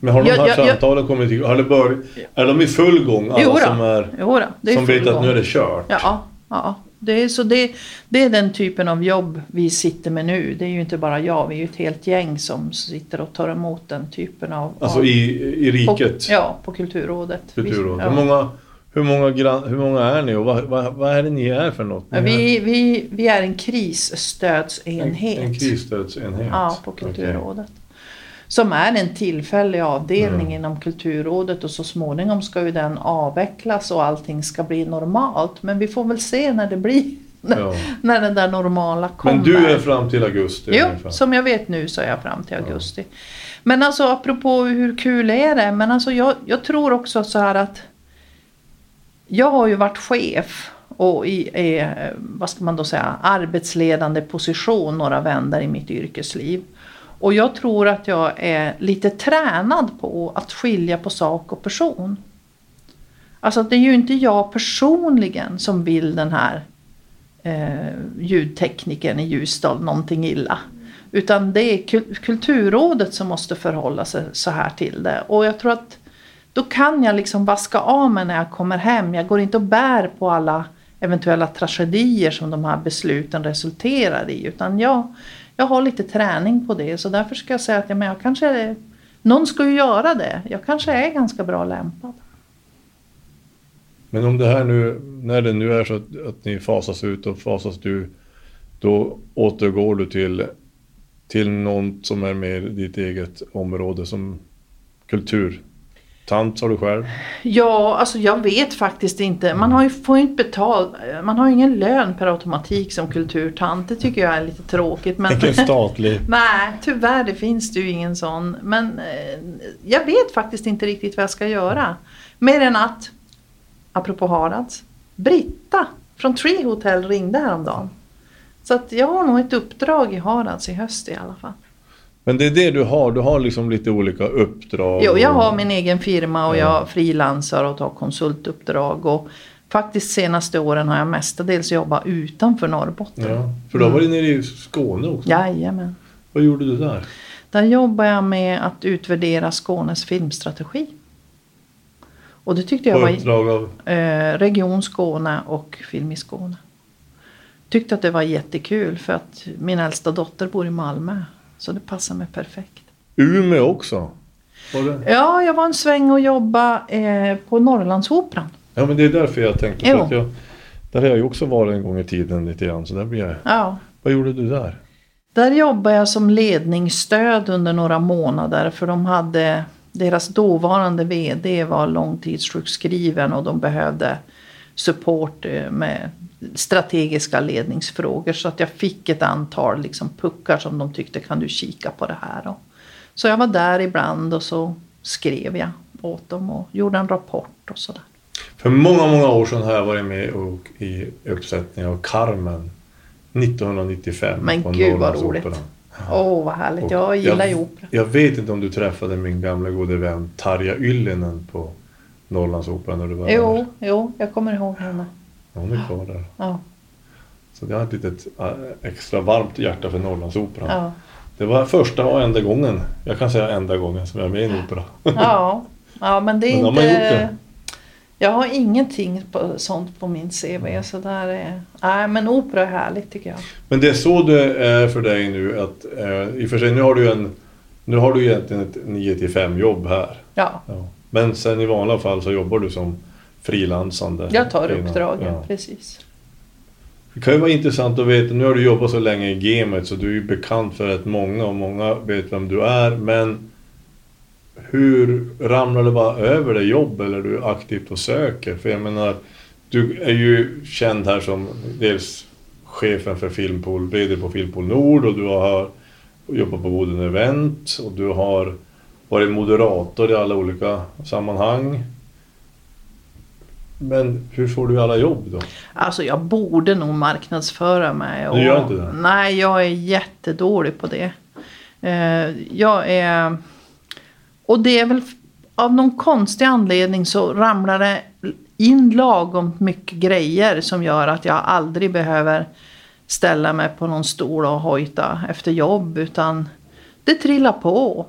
Men har de här ja, ja. samtalen kommit igång? Har det börjat, är de i full gång? Alla Jo då. som, är, jo då, det är som vet att gång. nu är det kört? Ja, ja. Det är, så det, det är den typen av jobb vi sitter med nu. Det är ju inte bara jag, vi är ju ett helt gäng som sitter och tar emot den typen av... Alltså av, i, i på, riket? Ja, på Kulturrådet. Kulturrådet. Ja. Hur, många, hur, många gran, hur många är ni och vad, vad, vad är det ni är för något? Ni Ja, är vi, vi, vi är en en, krisstödsenhet. en krisstödsenhet? Ja, på. Kulturrådet. Som är en tillfällig avdelning Mm. inom Kulturrådet och så småningom ska ju den avvecklas och allting ska bli normalt. Men vi får väl se när det blir. När, (laughs) Ja. när den där normala kommer. Men du är fram till augusti Jo, ungefär? som jag vet nu så är jag fram till augusti. Men alltså apropå hur kul är det? Men alltså jag, jag tror också så här att jag har ju varit chef och i, eh, vad ska man då säga, arbetsledande position några vändor i mitt yrkesliv. Och jag tror att jag är lite tränad på att skilja på sak och person. Alltså det är ju inte jag personligen som vill den här eh, ljudteknikern i Ljusdal någonting illa. Utan det är kul- Kulturrådet som måste förhålla sig så här till det. Och jag tror att då kan jag liksom vaska av mig när jag kommer hem. Jag går inte och bär på alla eventuella tragedier som de här besluten resulterar i. Utan jag, jag har lite träning på det. Så därför ska jag säga att ja, men jag kanske är, någon ska ju göra det. Jag kanske är ganska bra lämpad. Men om det här nu, när det nu är så att, att ni fasas ut och fasas du, då återgår du till, till något som är mer ditt eget område som kultur. Tant har du själv. Ja, alltså jag vet faktiskt inte. Man har ju, får inte betalt. Man har ju ingen lön per automatik som kulturtant. Det tycker jag är lite tråkigt. Men, Vilken statlig. (laughs) nej, tyvärr det finns det ju ingen sån. Men eh, jag vet faktiskt inte riktigt vad jag ska göra. Mer än att, apropå Harads, Britta från Tree Hotel ringde häromdagen. Så att jag har nog ett uppdrag i Harads i höst i alla fall. Men det är det du har, du har liksom lite olika uppdrag. Jo, jag har min egen firma och Ja. jag frilansar och tar konsultuppdrag. Och faktiskt senaste åren har jag mestadels jobbat utanför Norrbotten. Ja, för du har varit nere i Skåne också. Jajamän. Vad gjorde du där? Där jobbar jag med att utvärdera Skånes filmstrategi. Och det tyckte jag var uppdrag av... eh, Region Skåne och Film i Skåne. Tyckte att det var jättekul för att min äldsta dotter bor i Malmö. Så det passar mig perfekt. Umeå också? Ja, jag var en sväng och jobba eh, på Norrlandsoperan. Ja, men det är därför jag tänkte. För att jag, där har jag ju också varit en gång i tiden lite grann. Så där blir jag... Ja, Vad gjorde du där? Där jobbade jag som ledningsstöd under några månader för de hade deras dåvarande VD var långtidssjukskriven och de behövde support eh, med strategiska ledningsfrågor så att jag fick ett antal liksom puckar som de tyckte kan du kika på det här. Och så jag var där ibland och så skrev jag åt dem och gjorde en rapport och sådär. För många, många år sedan har jag varit med och, i uppsättningen av Carmen 1995 Men på gud, vad roligt. Åh vad härligt, Och jag gillar ju opera. Jag vet inte om du träffade min gamla gode vän Tarja Yllinen på Norrlandsoperan när du var Jo, där. jo, jag kommer ihåg henne. Hon är kvar där. Ja, Så jag har ett litet äh, extra varmt hjärta för Norrlandsoperan. ja. Det var första och enda gången, jag kan säga enda gången som jag är med i en opera. Ja, ja men det är (laughs) Men inte... det? Jag har ingenting på, sånt på min CV. Så där är... Nej, men opera är härligt tycker jag. Men det är så det är för dig nu att, eh, i och för sig nu har du en Nu har du egentligen ett 9 till 5 jobb här. Ja, Ja. Men sen i vanliga fall så jobbar du som frilansande. jag tar uppdragen, Ja. precis. Det kan ju vara intressant att veta, nu har du jobbat så länge i gamet så du är ju bekant för rätt många och många vet vem du är. Men hur ramlar det bara över dig jobb eller är du aktivt och söker? För jag menar, du är ju känd här som dels chefen för Filmpool, VD på Filmpool Nord och du har jobbat på Boden Event och du har varit moderator i alla olika sammanhang. Men hur får du alla jobb då? Alltså jag borde nog marknadsföra mig. Du gör inte det? Nej, jag är jättedålig på det. Eh, jag är... Och det är väl av någon konstig anledning så ramlar det in lagom mycket grejer som gör att jag aldrig behöver ställa mig på någon stol och hojta efter jobb utan det trillar på.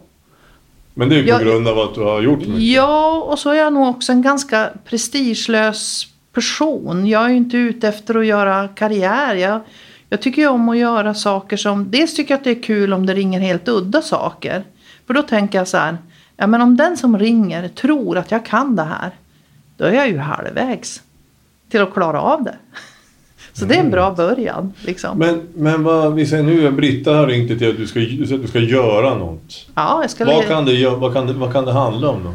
Men det är ju på Jag- grund av att du har gjort mycket. Ja, och så är jag nog också en ganska prestigelös person. Jag är ju inte ute efter att göra karriär. Jag, jag tycker ju om att göra saker som... Dels tycker jag att det är kul om det ringer helt udda saker. För då tänker jag så här. Ja, men om den som ringer tror att jag kan det här. Då är jag ju halvvägs till att klara av det. Så det är en bra början. Liksom. Men, men vad, vi säger nu att Britta har ringt dig till att du ska, du ska- du ska göra något. ja, jag ska Vad kan, det, vad, kan det, vad kan det handla om då?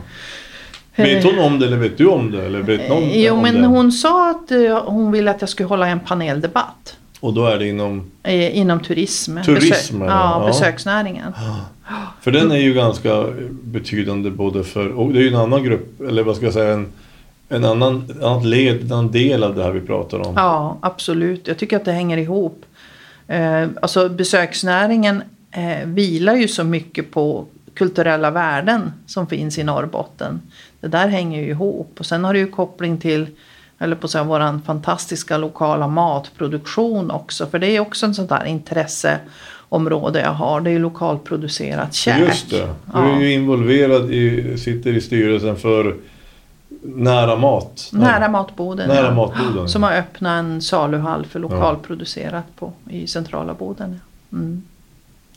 Vet hon om det eller vet du om det? Eller vet någon Eh, Jo, men det? hon sa att eh, hon ville att jag skulle hålla en paneldebatt. Och då är det inom... Eh, Inom turism. Turism, Besö- ja. ja, Ja. besöksnäringen. För den är ju ganska betydande både för... Och det är ju en annan grupp, eller vad ska jag säga, en, en annan, ett annat led, en annan del av det här vi pratar om. Ja, absolut. Jag tycker att det hänger ihop. Eh, alltså besöksnäringen eh, vilar ju så mycket på kulturella värden som finns i Norrbotten. Det där hänger ju ihop. Och sen har det ju koppling till eller på säga, våran fantastiska lokala matproduktion också. För det är också en sån där intresseområde jag har. Det är ju lokalproducerat käk. Just det. Du Ja. är ju involverad i, sitter i styrelsen för Nära Mat. Nära matboden. Nära ja. matboden. Som har öppnat en saluhall för lokalproducerat på, i centrala Boden. Mm.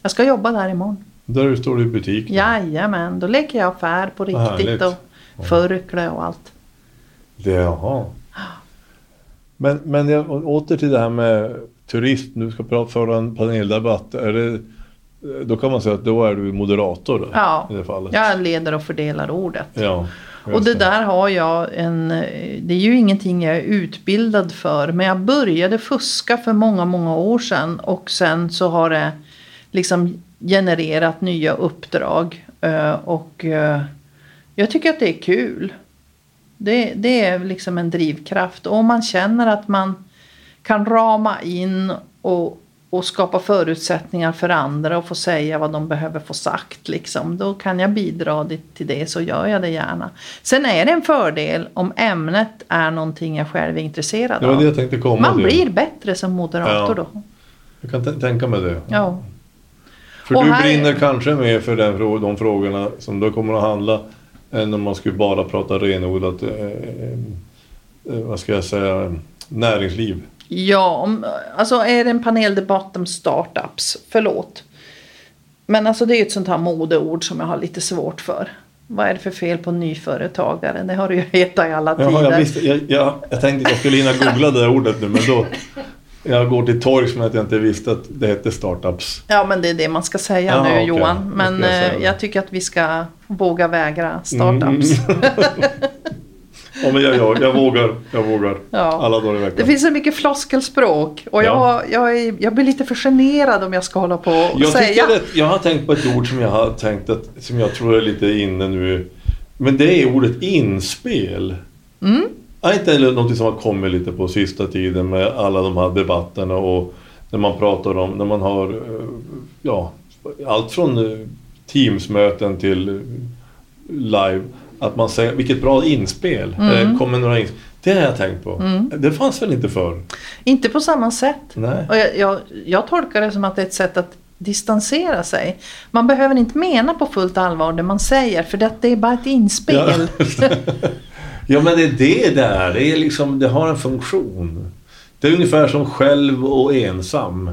Jag ska jobba där imorgon. Där står du i butik. nu. Jajamän, då leker jag affär på riktigt och förkläde och allt. Det, jaha. Men, men jag, åter till det här med turism. Du ska prata föra en paneldebatt. Är det, då kan man säga att då är du moderator då, Ja, i det fallet. jag leder och fördelar ordet. Ja, Och det där har jag en... Det är ju ingenting jag är utbildad för. Men jag började fuska för många, många år sedan. Och sen så har det liksom genererat nya uppdrag. Eh, Och eh, jag tycker att det är kul. Det, det är liksom en drivkraft. Och om man känner att man kan rama in och, och skapa förutsättningar för andra och få säga vad de behöver få sagt. Liksom. Då kan jag bidra till det så gör jag det gärna. Sen är det en fördel om ämnet är någonting jag själv är intresserad av. komma Man till. blir bättre som moderator Ja. då. Jag kan tänka mig det. Ja. För Och du här- brinner kanske mer för den, frå- de frågorna som då kommer att handla än om man skulle bara prata renodlat, eh, eh, vad ska jag säga, näringsliv. Ja, om, alltså är det en paneldebatt om startups? Förlåt. Men alltså det är ju ett sånt här modeord som jag har lite svårt för. Vad är det för fel på nyföretagare? Det har det ju hetat i alla tider. Jaha, jag, visste, jag, jag, jag tänkte att jag skulle hinna googla det där ordet nu men då jag går till torgs med att jag inte visste att det hette startups. Ja, men det är det man ska säga Ja, nu okej. Johan. Men jag eh, jag tycker att vi ska våga vägra startups. Mm. (laughs) (laughs) Ja men jag, jag, jag vågar, jag vågar. Ja. Alla dagar i Det veckan. finns så mycket floskelspråk och jag, Ja. jag, är, jag blir lite för generad om jag ska hålla på och Jag, säga. att, jag har tänkt på ett ord som jag har tänkt att, som jag tror är lite inne nu. Men det är ordet inspel. Mm. Är inte det något som har kommit lite på sista tiden med alla de här debatterna och när man pratar om, när man har, eh, ja, allt från eh, Teamsmöten till eh, live. Att man säger, vilket bra inspel. Mm. Eh, kommer några inspel. Det har jag tänkt på. Det fanns väl inte förr? Inte på samma sätt. Nej. Och jag, jag, jag tolkar det som att det är ett sätt att distansera sig. Man behöver inte mena på fullt allvar det man säger för det, det är bara ett inspel. Ja. (laughs) ja men det är det det är. Det, är liksom, det har en funktion. Det är ungefär som själv och ensam.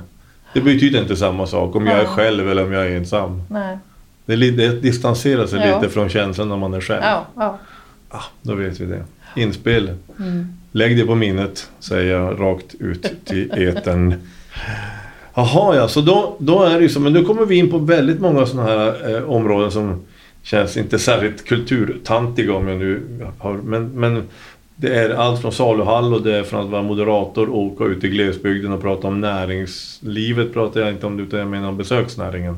Det betyder inte samma sak om jag är själv eller om jag är ensam. Nej. Det det distanserar sig Ja. lite från känslan när man är själv. Ja, ja. Ah, då vet vi det. Inspel. Mm. Lägg det på minnet, säger jag rakt ut till etern. Jaha ja, så då, då är det ju så. Men nu kommer vi in på väldigt många sådana här eh, områden som känns inte särskilt kulturtantiga om jag nu har... Men, men det är allt från saluhall och det är från att vara moderator och åka ut i glesbygden och prata om näringslivet pratar jag inte om utan jag menar om besöksnäringen.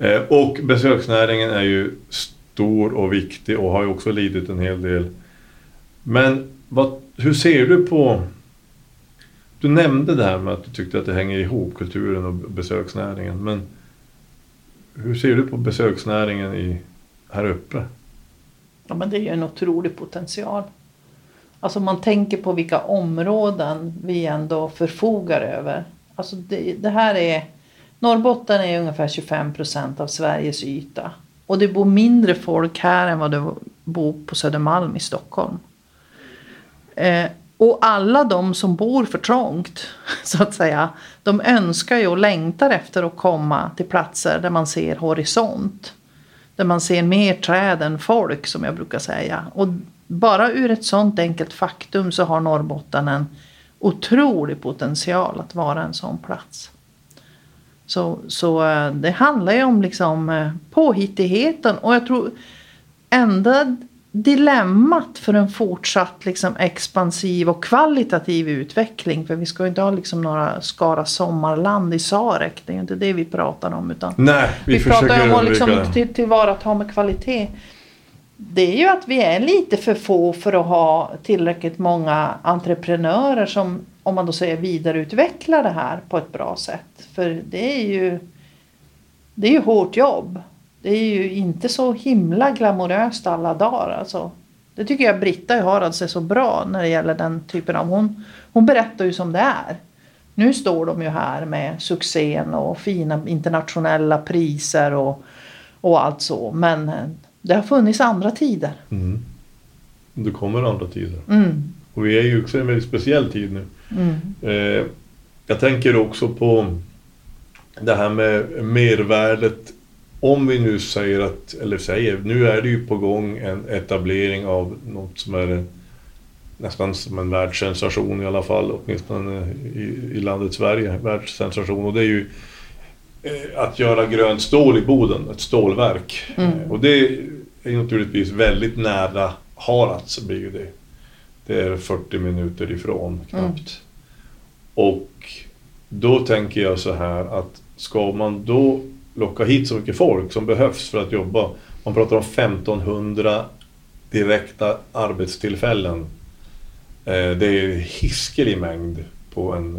Eh, och besöksnäringen är ju stor och viktig och har ju också lidit en hel del. Men vad, hur ser du på... Du nämnde det här med att du tyckte att det hänger ihop, kulturen och besöksnäringen. Men hur ser du på besöksnäringen i, här uppe? Ja, men det är ju en otrolig potential. Alltså om man tänker på vilka områden vi ändå förfogar över. Alltså det, det här är... Norrbotten är ungefär 25 procent av Sveriges yta. Och det bor mindre folk här än vad det bor på Södermalm i Stockholm. Eh, och alla de som bor för trångt, (laughs) så att säga, de önskar ju och längtar efter att komma till platser där man ser horisont. Där man ser mer träd än folk, som jag brukar säga. Och bara ur ett sånt enkelt faktum så har Norrbotten en otrolig potential att vara en sån plats. Så, så eh, det handlar ju om liksom eh, påhittigheten och jag tror enda dilemmat för en fortsatt liksom expansiv och kvalitativ utveckling. För vi ska ju inte ha liksom några Skara sommarland i Sarek. Det är ju inte det vi pratar om. Utan Nej, vi, vi, pratar om att liksom till, tillvarata med kvalitet. Det är ju att vi är lite för få för att ha tillräckligt många entreprenörer som, om man då säger vidareutvecklar det här på ett bra sätt. För det är ju, det är ju hårt jobb. Det är ju inte så himla glamoröst alla dagar. Alltså. Det tycker jag Britta i Harads är så bra när det gäller den typen av... Hon, hon berättar ju som det är. Nu står de ju här med succén och fina internationella priser och, och allt så. Men eh, det har funnits andra tider. Mm. Det kommer andra tider. Mm, Och vi är ju också i en väldigt speciell tid nu. Mm, jag tänker också på det här med mervärdet. Om vi nu säger att, eller säger, nu är det ju på gång en etablering av något som är nästan som en världssensation i alla fall, åtminstone i, i landet Sverige, världssensation. Och det är ju eh, att göra grönt stål i Boden, ett stålverk. Mm. Eh, och det är naturligtvis väldigt nära Harads blir ju det. Det är 40 minuter ifrån knappt. Och då tänker jag så här att ska man då locka hit så mycket folk som behövs för att jobba. Man pratar om 1500 direkta arbetstillfällen. Eh, Det är hiskelig mängd på en,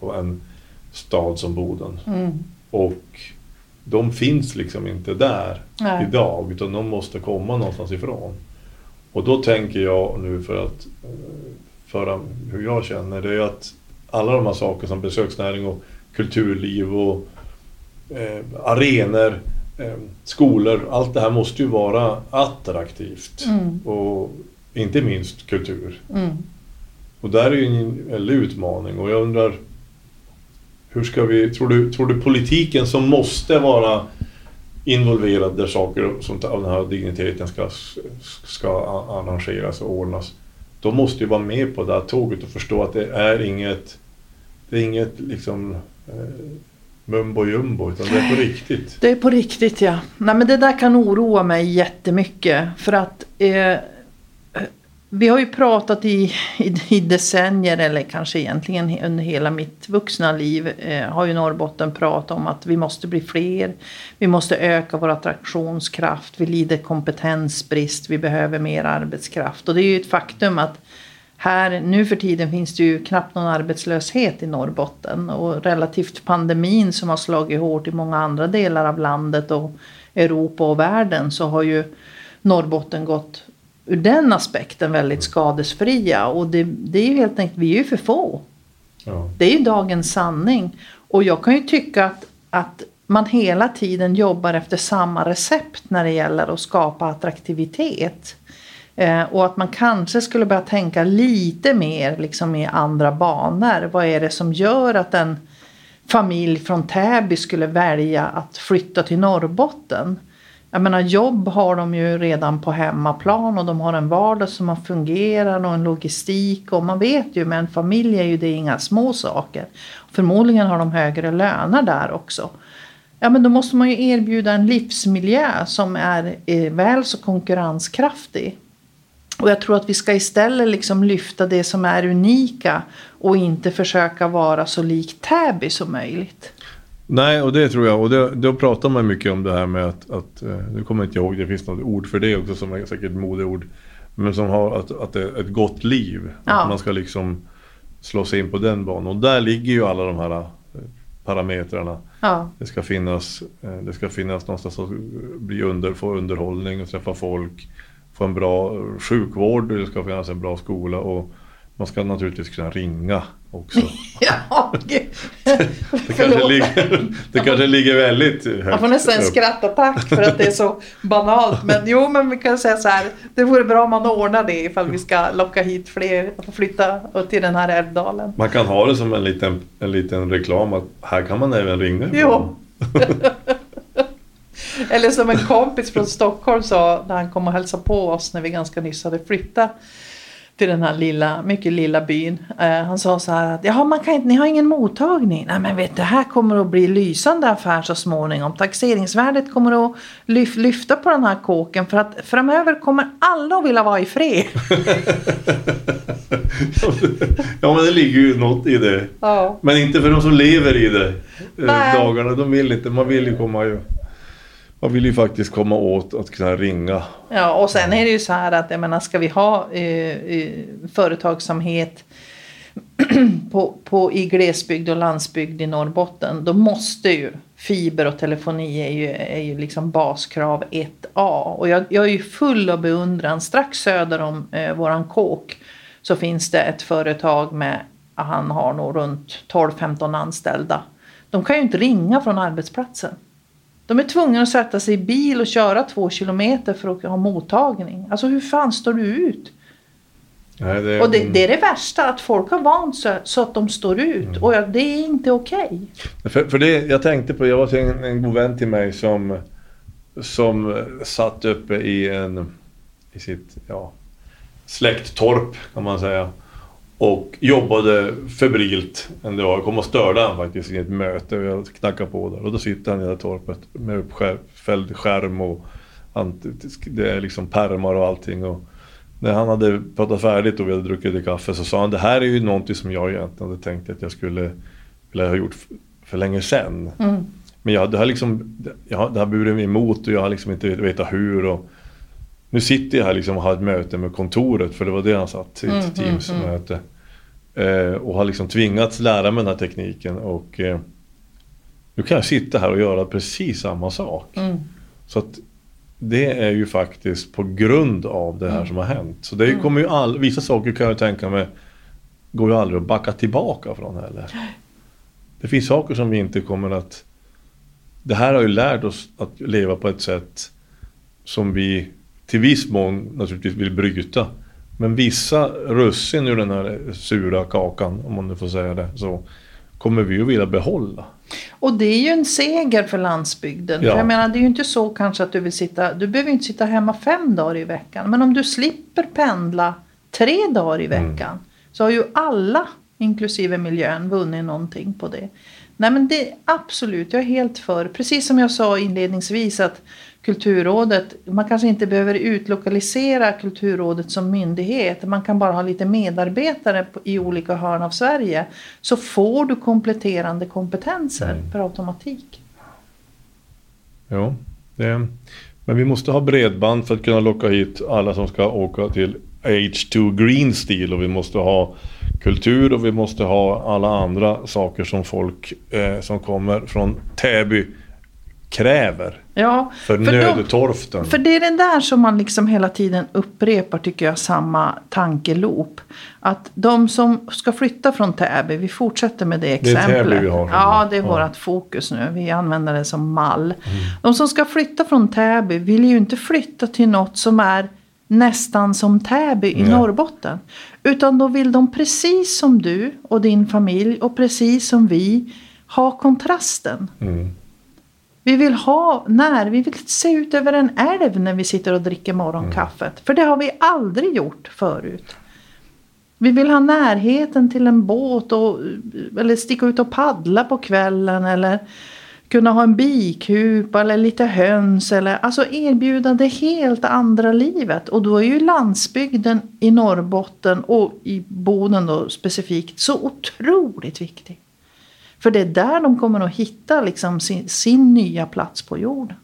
på en stad som Boden. mm. Och de finns liksom inte där Nej. idag utan de måste komma någonstans ifrån. Och då tänker jag nu för att eh, föra hur jag känner det är att alla de här sakerna som besöksnäring och kulturliv och eh, arenor, eh, skolor, allt det här måste ju vara attraktivt. Mm. Och inte minst kultur. Mm. Och där är ju en väldig utmaning och jag undrar hur ska vi, tror du, tror du politiken som måste vara involverad där saker som av den här digniteten ska, ska arrangeras och ordnas. De måste ju vara med på det här tåget och förstå att det är inget, det är inget liksom eh, mumbo jumbo utan det är på riktigt. Det är på riktigt ja. Nej men det där kan oroa mig jättemycket. För att eh, vi har ju pratat i, i, i decennier eller kanske egentligen under hela mitt vuxna liv eh, har ju Norrbotten pratat om att vi måste bli fler. Vi måste öka vår attraktionskraft. Vi lider kompetensbrist. Vi behöver mer arbetskraft. Och det är ju ett faktum att här nu för tiden finns det ju knappt någon arbetslöshet i Norrbotten och relativt pandemin som har slagit hårt i många andra delar av landet och Europa och världen så har ju Norrbotten gått ur den aspekten väldigt skadesfria och det, det är ju helt enkelt, vi är ju för få. Ja. Det är ju dagens sanning. Och jag kan ju tycka att, att man hela tiden jobbar efter samma recept när det gäller att skapa attraktivitet. Eh, och att man kanske skulle börja tänka lite mer liksom i andra banor. Vad är det som gör att en familj från Täby skulle välja att flytta till Norrbotten? Jag menar jobb har de ju redan på hemmaplan och de har en vardag som fungerar och en logistik och man vet ju med en familj är ju det inga små saker. Förmodligen har de högre löner där också. Ja men då måste man ju erbjuda en livsmiljö som är eh, väl så konkurrenskraftig. Och jag tror att vi ska istället liksom lyfta det som är unika och inte försöka vara så lik Täby som möjligt. Nej, och det tror jag. Och det, då pratar man mycket om det här med att, att eh, nu kommer jag inte ihåg, det finns något ord för det också som är säkert modeord. Men som har att, att det är ett gott liv. Ja. Att man ska liksom slå sig in på den banan. Och där ligger ju alla de här eh, parametrarna. Ja, Det ska finnas, eh, det ska finnas någonstans att bli under, få underhållning och träffa folk. Få en bra sjukvård, det ska finnas en bra skola och man ska naturligtvis kunna ringa också. (laughs) ja. Det kanske, ligger, det kanske ligger väldigt högt Jag får nästan en skrattattack för att det är så banalt. Men jo, men vi kan säga så här. Det vore bra om man ordnar det ifall vi ska locka hit fler att flytta till den här älvdalen. Man kan ha det som en liten, en liten reklam att här kan man även ringa. Jo. (laughs) Eller som en kompis från Stockholm sa när han kom och hälsade på oss när vi ganska nyss hade flyttat till den här lilla, mycket lilla byn. Eh, han sa så här att Jaha, man kan inte, ni har ingen mottagning. Nej men vet det här kommer att bli lysande affär så småningom. Taxeringsvärdet kommer att lyf, lyfta på den här kåken för att framöver kommer alla att vilja vara i fred. (laughs) ja men det ligger ju något i det. Ja. Men inte för de som lever i det. eh, Nej. Dagarna, de vill inte. Man vill ju komma ju. Man vill ju faktiskt komma åt att kunna ringa. Ja, och sen är det ju så här att jag menar, ska vi ha eh, eh företagsamhet (clears throat) på, på, i glesbygd och landsbygd i Norrbotten, då måste ju fiber och telefoni är ju, är ju liksom baskrav 1A. Och jag, jag är ju full av beundran. Strax söder om eh, våran kåk så finns det ett företag med, han har nog runt 12-15 anställda. De kan ju inte ringa från arbetsplatsen. De är tvungna att sätta sig i bil och köra två kilometer för att ha mottagning. Alltså hur fan står du ut? Nej, det, Och det, det är det värsta, att folk har vant sig så att de står ut. Och ja, det är inte okej. För, för det, jag tänkte på, jag var en, en god vän till mig som, som satt uppe i en, i sitt, ja, släkttorp kan man säga. Och jobbade febrilt en dag. Jag kom och störde han faktiskt i ett möte och jag knackade på där. Och då sitter han i det här torpet med uppfälld skärm och det är liksom pärmar och allting. Och när han hade pratat färdigt och vi hade druckit lite kaffe så sa han det här är ju någonting som jag egentligen hade tänkt att jag skulle vilja ha gjort för länge sedan. Mm. Men jag, det har liksom, jag, det har burit mig emot och jag har liksom inte vetat hur. Och nu sitter jag här liksom och har ett möte med kontoret för det var det han satt i ett Mm, mm, Teams-möte. Eh, och har liksom tvingats lära mig den här tekniken och eh, nu kan jag sitta här och göra precis samma sak. Mm. Så att det är ju faktiskt på grund av det här som har hänt. Så det Mm. kommer ju all, vissa saker kan jag tänka mig går ju aldrig att backa tillbaka från heller. Det finns saker som vi inte kommer att... Det här har ju lärt oss att leva på ett sätt som vi till viss mån naturligtvis vill bryta. Men vissa russin ur den här sura kakan, om man nu får säga det så, kommer vi ju vilja behålla. Och det är ju en seger för landsbygden. Ja. För jag menar, det är ju inte så kanske att du vill sitta, du behöver inte sitta hemma fem dagar i veckan. Men om du slipper pendla tre dagar i Mm. veckan. Så har ju alla, inklusive miljön, vunnit någonting på det. Nej men det absolut, jag är helt för. Precis som jag sa inledningsvis att Kulturrådet, man kanske inte behöver utlokalisera Kulturrådet som myndighet. Man kan bara ha lite medarbetare i olika hörn av Sverige. Så får du kompletterande kompetenser Mm. per automatik. Ja, det, men vi måste ha bredband för att kunna locka hit alla som ska åka till H2 Green Steel och vi måste ha kultur och vi måste ha alla andra saker som folk eh, som kommer från Täby kräver Ja, för, de- nödtorften. För det är det där som man liksom hela tiden upprepar tycker jag samma tankeloop. Att de som ska flytta från Täby, vi fortsätter med det är exemplet. Täby vi har. Ja, det är Ja. vårt fokus nu. Vi använder det som mall. De som ska flytta från Täby vill ju inte flytta till något som är nästan som Täby i Nej. Norrbotten. Utan då vill de precis som du och din familj och precis som vi ha kontrasten. Mm. Vi vill ha när, vi vill se ut över en älv när vi sitter och dricker morgonkaffet. För det har vi aldrig gjort förut. Vi vill ha närheten till en båt och, eller sticka ut och paddla på kvällen eller kunna ha en bikupa eller lite höns eller alltså erbjuda det helt andra livet. Och då är ju landsbygden i Norrbotten och i Boden då specifikt så otroligt viktig. För det är där de kommer att hitta liksom sin, sin nya plats på jorden.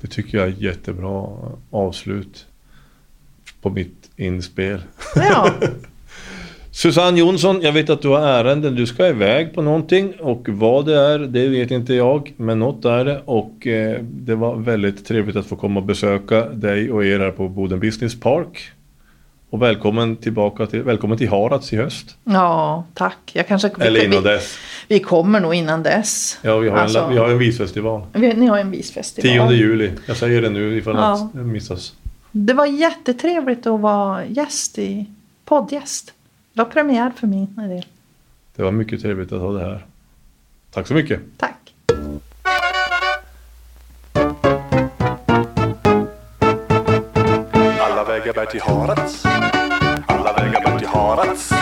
Det tycker jag är jättebra avslut på mitt inspel. Ja, (laughs) Susanne Jonsson, jag vet att du har ärenden. Du ska iväg på någonting och vad det är, det vet inte jag. Men något är det och eh, det var väldigt trevligt att få komma och besöka dig och er här på Boden Business Park. Och välkommen tillbaka till, välkommen till Harads i höst. ja tack. Jag kanske, Eller innan vi, dess. vi kommer nog innan dess. Ja, vi har, Alltså- en, vi har en visfestival. Vi- Ni har en visfestival. 10 juli. Jag säger det nu ifall Ja. det missas. Det var jättetrevligt att vara gäst i poddgäst. Det var premiär för min del. Det var mycket trevligt att ha det här. Tack så mycket. Tack. Vägar bär till Harads. Alla vägar bär till Harads.